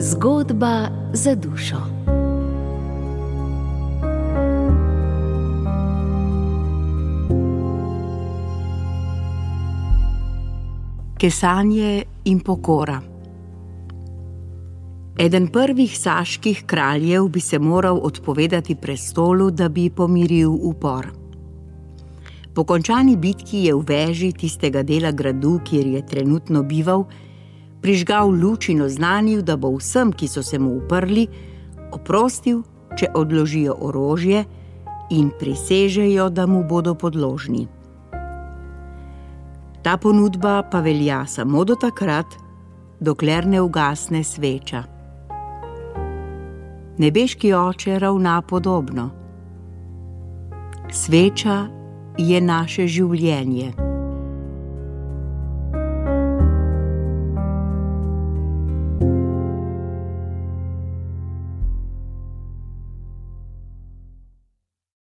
Zgodba za dušo. Kesanje in pokora. Eden prvih saških kraljev bi se moral odpovedati prestolu, da bi pomiril upor. Po končani bitki je v veži tistega dela gradu, kjer je trenutno bival, prižgal luč in oznanil, da bo vsem, ki so se mu uprli, oprostil, če odložijo orožje in prisežejo, da mu bodo podložni. Ta ponudba pa velja samo do takrat, dokler ne ugasne sveča. Nebeški oče ravna podobno. Sveča je naše življenje.